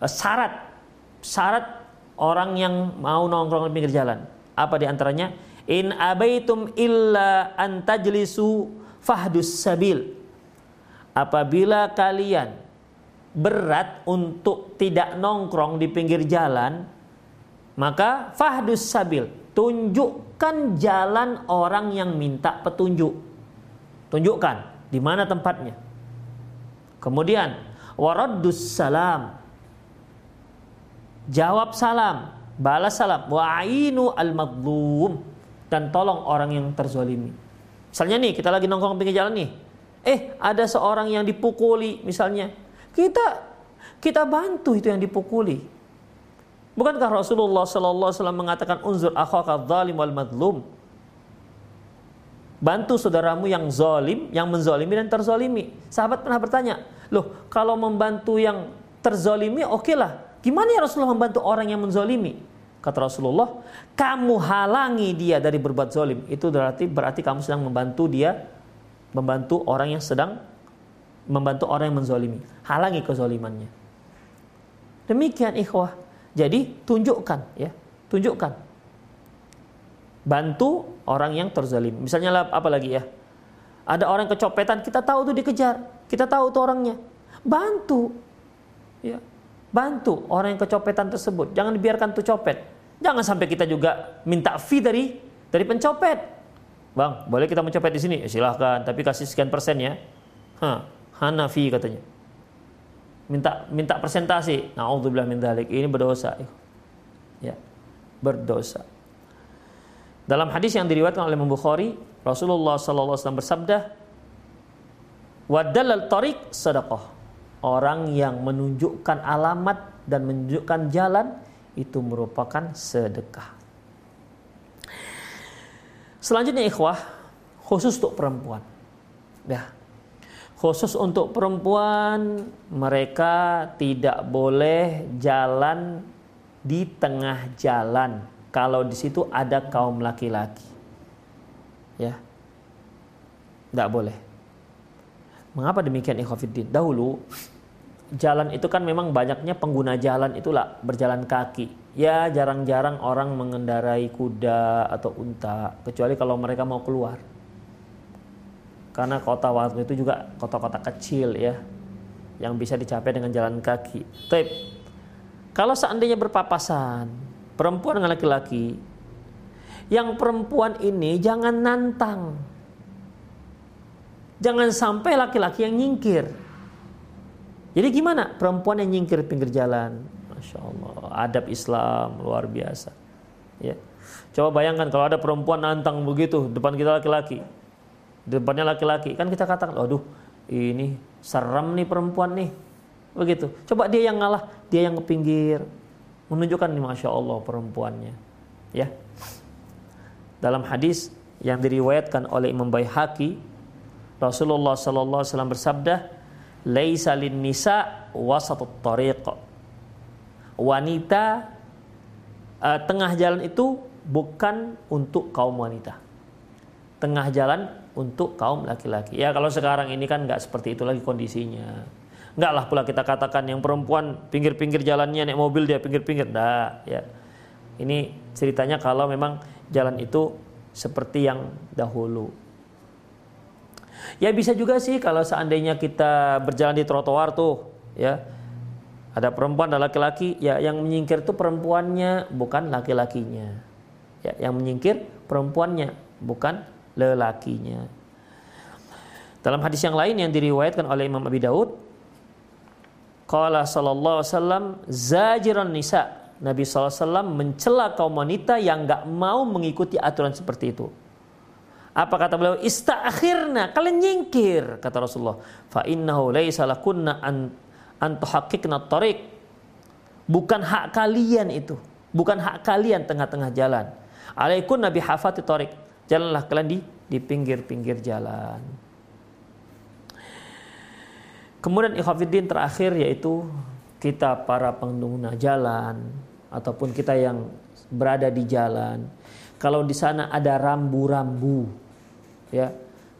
eh, syarat syarat orang yang mau nongkrong di pinggir jalan. Apa di antaranya? In abaitum illa antajlisu fahdus sabil. Apabila kalian berat untuk tidak nongkrong di pinggir jalan, maka fahdus sabil, tunjukkan jalan orang yang minta petunjuk. Tunjukkan di mana tempatnya. Kemudian waraddus salam, jawab salam, balas salam, wa'inu al-madlum dan tolong orang yang terzolimi. Misalnya nih kita lagi nongkrong pinggir jalan nih, eh ada seorang yang dipukuli misalnya, kita kita bantu itu yang dipukuli. Bukankah Rasulullah Sallallahu Alaihi Wasallam mengatakan unzur akhaka zalim wal madlum. Bantu saudaramu yang zalim, yang menzolimi dan terzolimi. Sahabat pernah bertanya, loh kalau membantu yang terzolimi oke lah, Gimana ya Rasulullah membantu orang yang menzolimi? Kata Rasulullah, kamu halangi dia dari berbuat zolim. Itu berarti berarti kamu sedang membantu dia, membantu orang yang sedang membantu orang yang menzolimi. Halangi kezolimannya. Demikian ikhwah. Jadi tunjukkan ya, tunjukkan. Bantu orang yang terzalimi. Misalnya apa lagi ya? Ada orang kecopetan, kita tahu tuh dikejar, kita tahu tuh orangnya. Bantu. Ya. Bantu orang yang kecopetan tersebut. Jangan dibiarkan tuh copet. Jangan sampai kita juga minta fee dari dari pencopet. Bang, boleh kita mencopet di sini? Ya, silahkan, tapi kasih sekian persen ya. Hah, Hanafi katanya. Minta minta presentasi. Nauzubillah min dzalik. Ini berdosa. Ya. Berdosa. Dalam hadis yang diriwayatkan oleh Imam Bukhari, Rasulullah sallallahu alaihi wasallam bersabda, "Wadallal tariq sadaqah." Orang yang menunjukkan alamat dan menunjukkan jalan itu merupakan sedekah. Selanjutnya ikhwah, khusus untuk perempuan. Ya. Khusus untuk perempuan, mereka tidak boleh jalan di tengah jalan kalau di situ ada kaum laki-laki. Ya. Tidak boleh. Mengapa demikian ikhwafiddin? Dahulu jalan itu kan memang banyaknya pengguna jalan itulah berjalan kaki. Ya jarang-jarang orang mengendarai kuda atau unta kecuali kalau mereka mau keluar. Karena kota waktu itu juga kota-kota kecil ya yang bisa dicapai dengan jalan kaki. Tapi kalau seandainya berpapasan perempuan dengan laki-laki. Yang perempuan ini jangan nantang. Jangan sampai laki-laki yang nyingkir. Jadi gimana perempuan yang nyingkir pinggir jalan? Masya Allah, adab Islam luar biasa. Ya. Coba bayangkan kalau ada perempuan nantang begitu depan kita laki-laki. Depannya laki-laki, kan kita katakan, aduh ini serem nih perempuan nih. Begitu. Coba dia yang ngalah, dia yang ke pinggir, menunjukkan nih masya Allah perempuannya. Ya. Dalam hadis yang diriwayatkan oleh Imam Baihaqi Rasulullah sallallahu alaihi wasallam bersabda laisa lin nisa wasatut tariq. Wanita uh, tengah jalan itu bukan untuk kaum wanita. Tengah jalan untuk kaum laki-laki ya kalau sekarang ini kan nggak seperti itu lagi kondisinya Enggak pula kita katakan yang perempuan pinggir-pinggir jalannya naik mobil dia pinggir-pinggir. Nah, ya. Ini ceritanya kalau memang jalan itu seperti yang dahulu. Ya bisa juga sih kalau seandainya kita berjalan di trotoar tuh, ya. Ada perempuan dan laki-laki, ya yang menyingkir itu perempuannya bukan laki-lakinya. Ya, yang menyingkir perempuannya bukan lelakinya. Dalam hadis yang lain yang diriwayatkan oleh Imam Abi Daud, Qala sallallahu alaihi wasallam zajiran nisa. Nabi SAW mencela kaum wanita yang nggak mau mengikuti aturan seperti itu. Apa kata beliau? Istaakhirna, kalian nyingkir kata Rasulullah. Fa innahu laisa lakunna an antuhaqiqna tariq. Bukan hak kalian itu. Bukan hak kalian tengah-tengah jalan. Alaikun nabi hafati tariq. Jalanlah kalian di di pinggir-pinggir jalan. Kemudian ikhwafiddin terakhir yaitu kita para pengguna jalan ataupun kita yang berada di jalan. Kalau di sana ada rambu-rambu ya.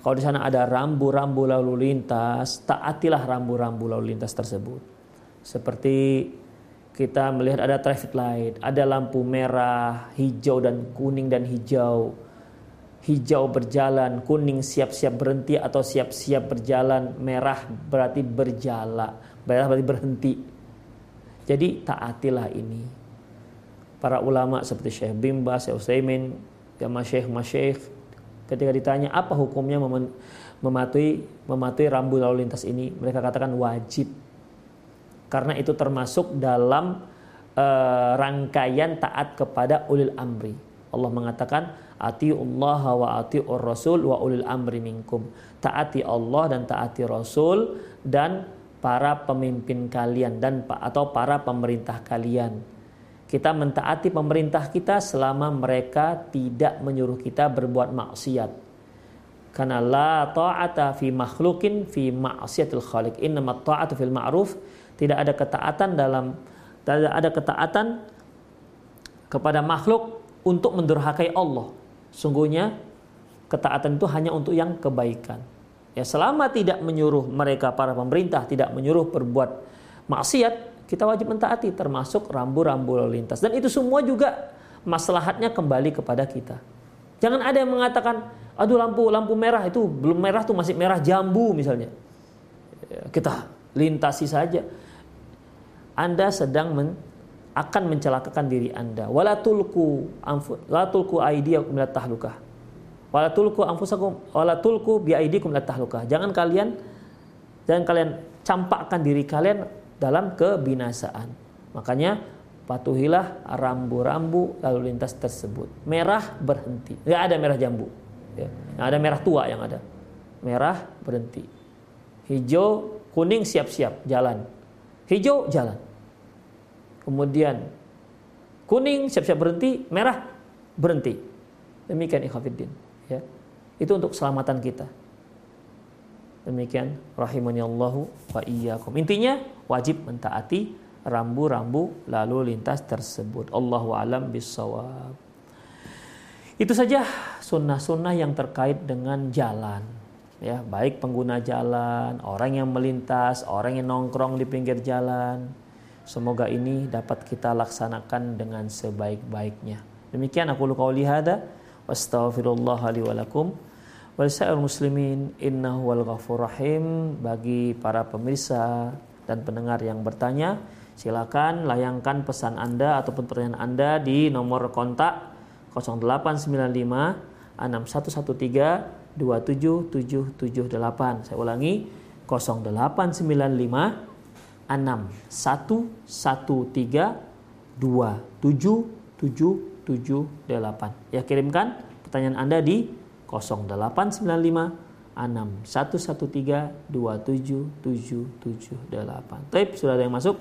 Kalau di sana ada rambu-rambu lalu lintas, taatilah rambu-rambu lalu lintas tersebut. Seperti kita melihat ada traffic light, ada lampu merah, hijau dan kuning dan hijau hijau berjalan, kuning siap-siap berhenti atau siap-siap berjalan, merah berarti berjala, merah berarti berhenti. Jadi taatilah ini. Para ulama seperti Syekh Bimba, Syekh Utsaimin, ya Syekh Masyekh ketika ditanya apa hukumnya mematuhi mematuhi rambu lalu lintas ini, mereka katakan wajib. Karena itu termasuk dalam uh, rangkaian taat kepada ulil amri. Allah mengatakan Allah wa atiur rasul wa ulil amri minkum. Taati Allah dan taati Rasul dan para pemimpin kalian dan atau para pemerintah kalian. Kita mentaati pemerintah kita selama mereka tidak menyuruh kita berbuat maksiat. Karena la ta'ata fi makhlukin fi ma'siyatil khaliq. Innama ta'atu fil ma'ruf. Tidak ada ketaatan dalam tidak ada ketaatan kepada makhluk untuk mendurhakai Allah. Sungguhnya ketaatan itu hanya untuk yang kebaikan. Ya selama tidak menyuruh mereka para pemerintah tidak menyuruh berbuat maksiat, kita wajib mentaati termasuk rambu-rambu lalu lintas. Dan itu semua juga maslahatnya kembali kepada kita. Jangan ada yang mengatakan, aduh lampu lampu merah itu belum merah tuh masih merah jambu misalnya. Ya, kita lintasi saja. Anda sedang men, akan mencelakakan diri Anda. Wala tulku anfu, la tulku aydiyakum ila tahlukah. Wala tulku anfusakum wala tulku bi aydikum ila tahlukah. Jangan kalian jangan kalian campakkan diri kalian dalam kebinasaan. Makanya patuhilah rambu-rambu lalu lintas tersebut. Merah berhenti. Enggak ada merah jambu. Ya. ada merah tua yang ada. Merah berhenti. Hijau, kuning siap-siap jalan. Hijau jalan. Kemudian kuning siap-siap berhenti, merah berhenti. Demikian ikhafidin. Ya. Itu untuk keselamatan kita. Demikian rahimani Allahu wa iyyakum. Intinya wajib mentaati rambu-rambu lalu lintas tersebut. Allahu alam bisawab. Itu saja sunnah-sunnah yang terkait dengan jalan. Ya, baik pengguna jalan, orang yang melintas, orang yang nongkrong di pinggir jalan. Semoga ini dapat kita laksanakan dengan sebaik-baiknya. Demikian aku qauli hada wastaghfirullah li wa lakum. Muslimin innahu wal rahim. Bagi para pemirsa dan pendengar yang bertanya silakan layangkan pesan Anda ataupun pertanyaan Anda di nomor kontak 0895 6113 27778 saya ulangi 0895 enam. Satu satu tiga dua tujuh tujuh tujuh delapan. Ya kirimkan pertanyaan anda di 0895 6 113 27778 Taib sudah ada yang masuk?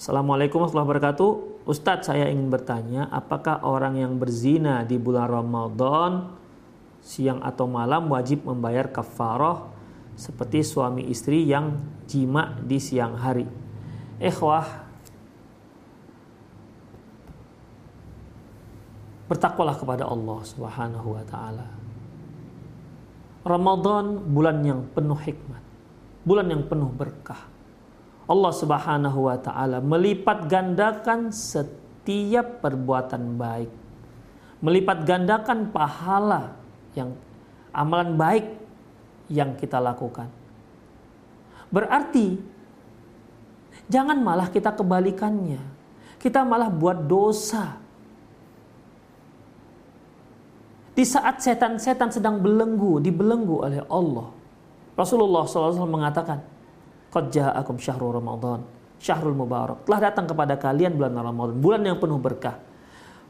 Assalamualaikum warahmatullahi wabarakatuh. Ustadz saya ingin bertanya Apakah orang yang berzina di bulan Ramadan Siang atau malam wajib membayar kafarah seperti suami istri yang jima di siang hari. Ikhwah, bertakwalah kepada Allah Subhanahu wa taala. Ramadan bulan yang penuh hikmat, bulan yang penuh berkah. Allah Subhanahu wa taala melipat gandakan setiap perbuatan baik. Melipat gandakan pahala yang amalan baik yang kita lakukan. Berarti jangan malah kita kebalikannya. Kita malah buat dosa. Di saat setan-setan sedang belenggu, dibelenggu oleh Allah. Rasulullah SAW mengatakan, Qad ja'akum syahrul Ramadan, syahrul mubarak. Telah datang kepada kalian bulan Ramadan, bulan yang penuh berkah.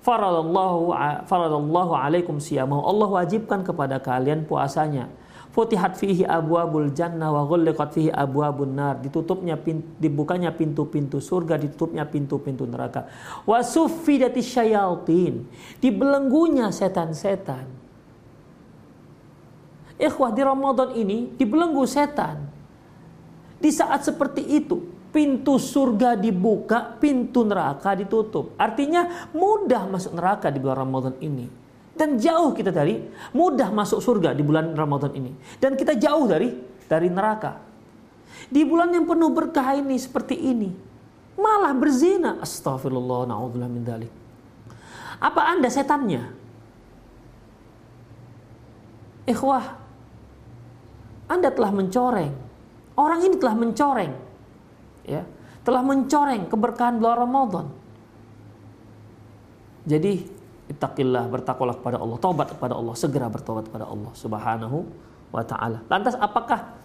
Faradallahu faradallahu alaikum siyamahu. Allah wajibkan kepada kalian puasanya Futihat fihi abwabul jannah wa ghulliqat fihi abwabun nar. Ditutupnya pintu, dibukanya pintu-pintu surga, ditutupnya pintu-pintu neraka. Wa suffidati syayatin. Dibelenggunya setan-setan. Ikhwah di Ramadan ini dibelenggu setan. Di saat seperti itu, pintu surga dibuka, pintu neraka ditutup. Artinya mudah masuk neraka di bulan Ramadan ini. Dan jauh kita dari mudah masuk surga di bulan Ramadan ini. Dan kita jauh dari dari neraka. Di bulan yang penuh berkah ini seperti ini. Malah berzina. Astagfirullah na'udzubillah min dalik. Apa Anda setannya? Ikhwah, Anda telah mencoreng. Orang ini telah mencoreng. Ya, telah mencoreng keberkahan bulan Ramadan. Jadi Ittaqillah, bertakwalah kepada Allah, taubat kepada Allah, segera bertobat kepada Allah Subhanahu wa taala. Lantas apakah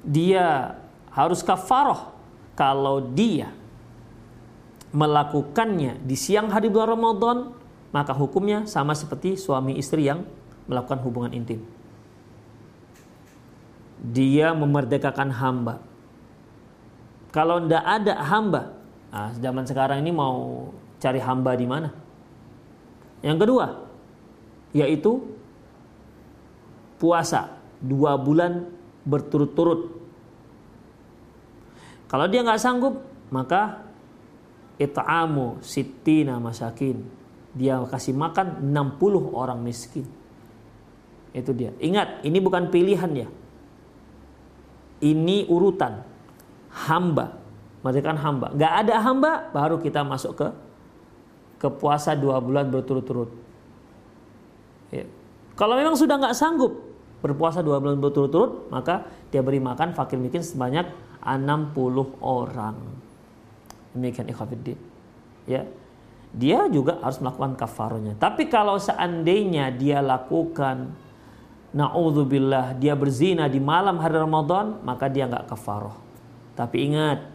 dia harus kafarah kalau dia melakukannya di siang hari bulan Ramadan, maka hukumnya sama seperti suami istri yang melakukan hubungan intim. Dia memerdekakan hamba. Kalau tidak ada hamba, nah, zaman sekarang ini mau cari hamba di mana? Yang kedua, yaitu puasa dua bulan berturut-turut. Kalau dia nggak sanggup, maka it'amu sitina masakin. Dia kasih makan 60 orang miskin. Itu dia. Ingat, ini bukan pilihan ya. Ini urutan. Hamba. Merdekakan hamba. Gak ada hamba, baru kita masuk ke ke puasa dua bulan berturut-turut. Ya. Kalau memang sudah nggak sanggup berpuasa dua bulan berturut-turut, maka dia beri makan fakir miskin sebanyak 60 orang. Demikian ikhwafiddin. Ya. Dia juga harus melakukan kafarnya. Tapi kalau seandainya dia lakukan Na'udzubillah dia berzina di malam hari Ramadan maka dia nggak kafaroh. Tapi ingat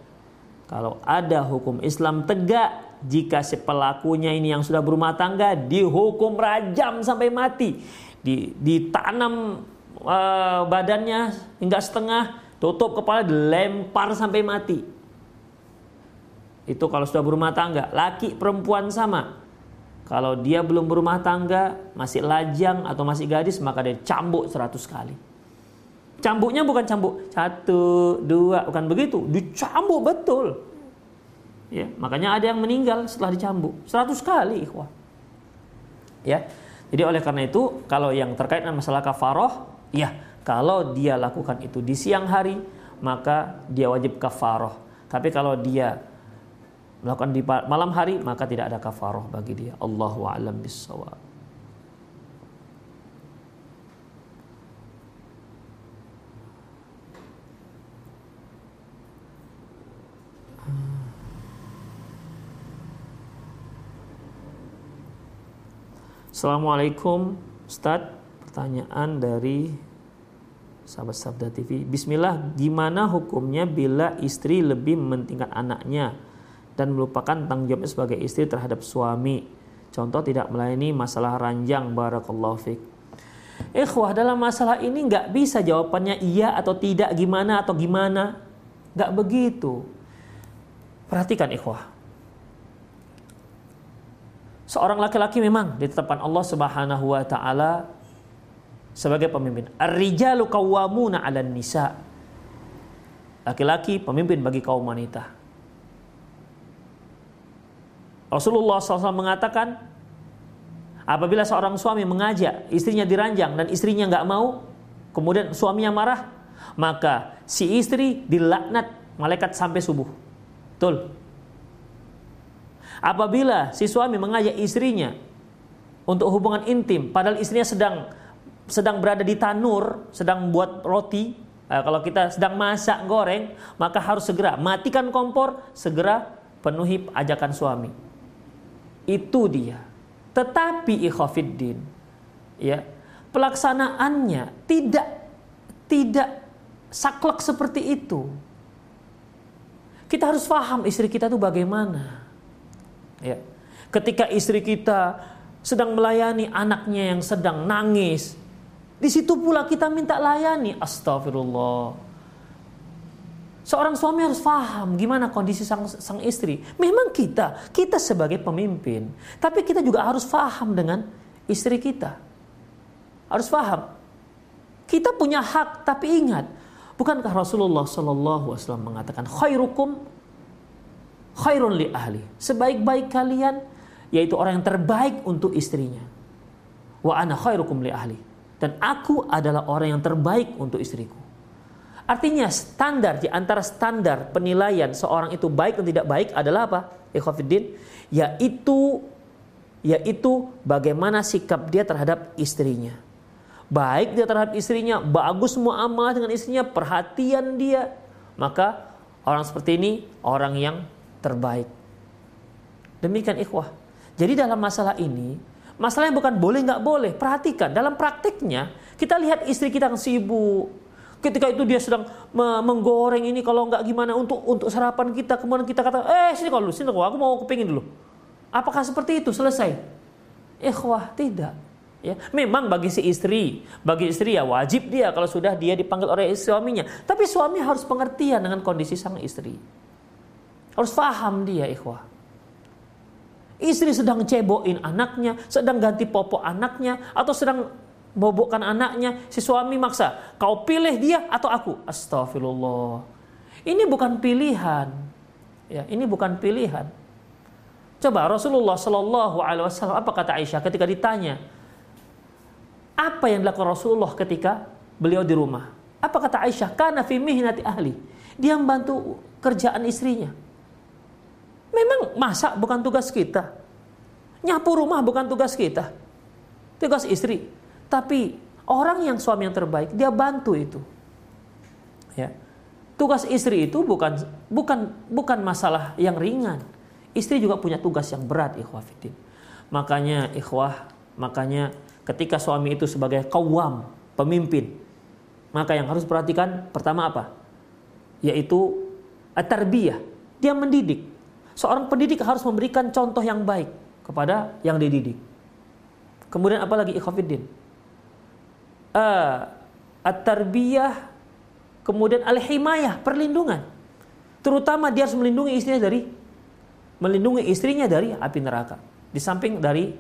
kalau ada hukum Islam tegak jika si pelakunya ini yang sudah berumah tangga dihukum rajam sampai mati, di, ditanam uh, badannya hingga setengah, tutup kepala dilempar sampai mati. Itu kalau sudah berumah tangga, laki perempuan sama. Kalau dia belum berumah tangga, masih lajang atau masih gadis, maka dia cambuk 100 kali. Cambuknya bukan cambuk satu, dua, bukan begitu. Dicambuk betul. Ya, makanya ada yang meninggal setelah dicambuk 100 kali, ikhwah. Ya. Jadi oleh karena itu, kalau yang terkait dengan masalah kafaroh, ya, kalau dia lakukan itu di siang hari, maka dia wajib kafaroh. Tapi kalau dia melakukan di malam hari maka tidak ada kafaroh bagi dia. Allahu a'lam bissawab. Assalamualaikum Ustaz Pertanyaan dari Sahabat Sabda TV Bismillah Gimana hukumnya bila istri lebih mementingkan anaknya dan melupakan tanggung jawabnya sebagai istri terhadap suami. Contoh tidak melayani masalah ranjang barakallahu fik. Ikhwah dalam masalah ini nggak bisa jawabannya iya atau tidak gimana atau gimana. Nggak begitu. Perhatikan ikhwah. Seorang laki-laki memang ditetapkan Allah Subhanahu wa taala sebagai pemimpin. Ar-rijalu qawwamuna 'alan nisa. Laki-laki pemimpin bagi kaum wanita. Rasulullah SAW mengatakan, apabila seorang suami mengajak istrinya diranjang dan istrinya nggak mau, kemudian suaminya marah, maka si istri dilaknat malaikat sampai subuh. Betul. Apabila si suami mengajak istrinya untuk hubungan intim, padahal istrinya sedang sedang berada di tanur, sedang buat roti, eh, kalau kita sedang masak goreng, maka harus segera matikan kompor, segera penuhi ajakan suami. Itu dia. Tetapi ikhafiddin ya, pelaksanaannya tidak tidak saklek seperti itu. Kita harus paham istri kita itu bagaimana. Ya. Ketika istri kita sedang melayani anaknya yang sedang nangis, di situ pula kita minta layani. Astagfirullah. Seorang suami harus paham gimana kondisi sang, sang istri. Memang kita, kita sebagai pemimpin, tapi kita juga harus paham dengan istri kita. Harus paham. Kita punya hak, tapi ingat, bukankah Rasulullah Shallallahu Wasallam mengatakan khairukum khairun li ahli. Sebaik-baik kalian yaitu orang yang terbaik untuk istrinya. Wa ana khairukum li ahli. Dan aku adalah orang yang terbaik untuk istriku. Artinya standar di antara standar penilaian seorang itu baik dan tidak baik adalah apa? Ikhwafiddin, yaitu yaitu bagaimana sikap dia terhadap istrinya. Baik dia terhadap istrinya, bagus muamalah dengan istrinya, perhatian dia, maka orang seperti ini orang yang terbaik. Demikian ikhwah. Jadi dalam masalah ini, masalahnya bukan boleh nggak boleh. Perhatikan dalam praktiknya kita lihat istri kita yang sibuk, Ketika itu dia sedang menggoreng ini kalau nggak gimana untuk untuk sarapan kita kemudian kita kata eh sini kalau sini kalau aku mau kepingin dulu. Apakah seperti itu selesai? Ikhwah tidak. Ya, memang bagi si istri, bagi istri ya wajib dia kalau sudah dia dipanggil oleh suaminya. Tapi suami harus pengertian dengan kondisi sang istri. Harus paham dia, ikhwah. Istri sedang cebokin anaknya, sedang ganti popok anaknya, atau sedang bobokkan anaknya, si suami maksa, kau pilih dia atau aku. Astagfirullah. Ini bukan pilihan. Ya, ini bukan pilihan. Coba Rasulullah Shallallahu Alaihi Wasallam apa kata Aisyah ketika ditanya, Apa yang dilakukan Rasulullah ketika beliau di rumah? Apa kata Aisyah? Karena fi mihnati ahli. Dia membantu kerjaan istrinya. Memang masak bukan tugas kita. Nyapu rumah bukan tugas kita. Tugas istri. Tapi orang yang suami yang terbaik, dia bantu itu. Ya. Tugas istri itu bukan bukan bukan masalah yang ringan. Istri juga punya tugas yang berat, ikhwah fiddin. Makanya ikhwah, makanya ketika suami itu sebagai kawam, pemimpin, maka yang harus perhatikan pertama apa? Yaitu tarbiyah. Dia mendidik. Seorang pendidik harus memberikan contoh yang baik kepada yang dididik. Kemudian apalagi ikhwafiddin? Uh, at-tarbiyah Kemudian al-himayah, perlindungan. Terutama dia harus melindungi istrinya dari melindungi istrinya dari api neraka. Di samping dari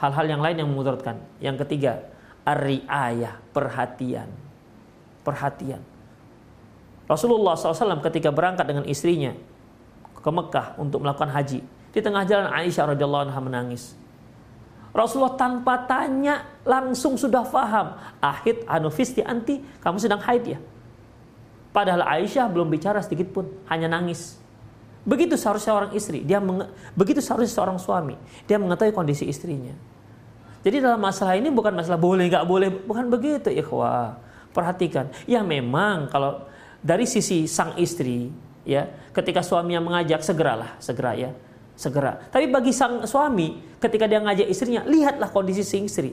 hal-hal yang lain yang memudaratkan. Yang ketiga, ar-riayah, perhatian. Perhatian. Rasulullah SAW ketika berangkat dengan istrinya ke Mekah untuk melakukan haji, di tengah jalan Aisyah radhiyallahu anha menangis. Rasulullah tanpa tanya langsung sudah faham. Ahid anufisti anti, kamu sedang haid ya? Padahal Aisyah belum bicara sedikit pun, hanya nangis. Begitu seharusnya seorang istri, dia begitu seharusnya seorang suami, dia mengetahui kondisi istrinya. Jadi dalam masalah ini bukan masalah boleh nggak boleh, bukan begitu ikhwah. Perhatikan, ya memang kalau dari sisi sang istri, ya ketika suami yang mengajak segeralah, segera ya, segera. Tapi bagi sang suami, ketika dia ngajak istrinya, lihatlah kondisi si istri,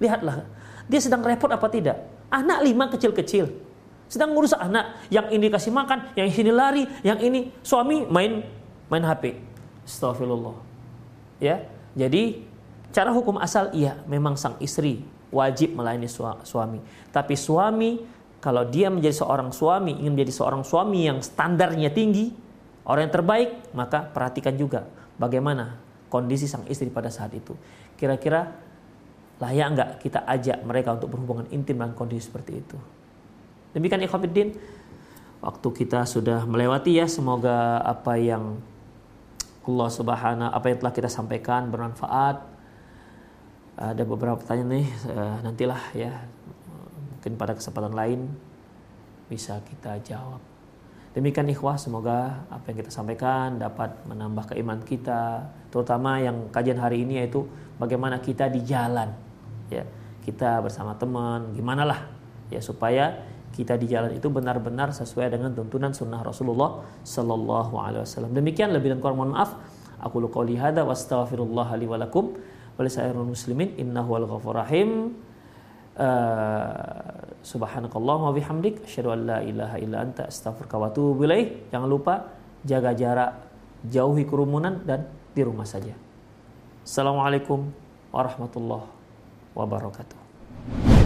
lihatlah dia sedang repot apa tidak. Anak lima kecil-kecil, sedang ngurus anak, yang ini kasih makan, yang ini lari, yang ini suami main main HP. Astagfirullah. Ya. Jadi cara hukum asal iya memang sang istri wajib melayani suami. Tapi suami kalau dia menjadi seorang suami, ingin menjadi seorang suami yang standarnya tinggi, orang yang terbaik, maka perhatikan juga bagaimana kondisi sang istri pada saat itu. Kira-kira layak nggak kita ajak mereka untuk berhubungan intim dengan kondisi seperti itu? Demikian ikhwatiddin, waktu kita sudah melewati ya, semoga apa yang Allah Subhanahu apa yang telah kita sampaikan bermanfaat. Ada beberapa pertanyaan nih, uh, nantilah ya, mungkin pada kesempatan lain bisa kita jawab. Demikian ikhwah, semoga apa yang kita sampaikan dapat menambah keimanan kita, terutama yang kajian hari ini yaitu bagaimana kita di jalan, ya kita bersama teman, gimana lah ya supaya kita di jalan itu benar-benar sesuai dengan tuntunan sunnah Rasulullah Sallallahu Alaihi Wasallam. Demikian lebih dan kurang mohon maaf. Aku luka lihada wa astaghfirullah li wa muslimin innahu al ghafur rahim. Uh, subhanakallah wa bihamdik asyhadu an la ilaha illa anta astaghfiruka wa atubu. Jangan lupa jaga jarak, jauhi kerumunan dan di rumah saja. Assalamualaikum warahmatullahi wabarakatuh.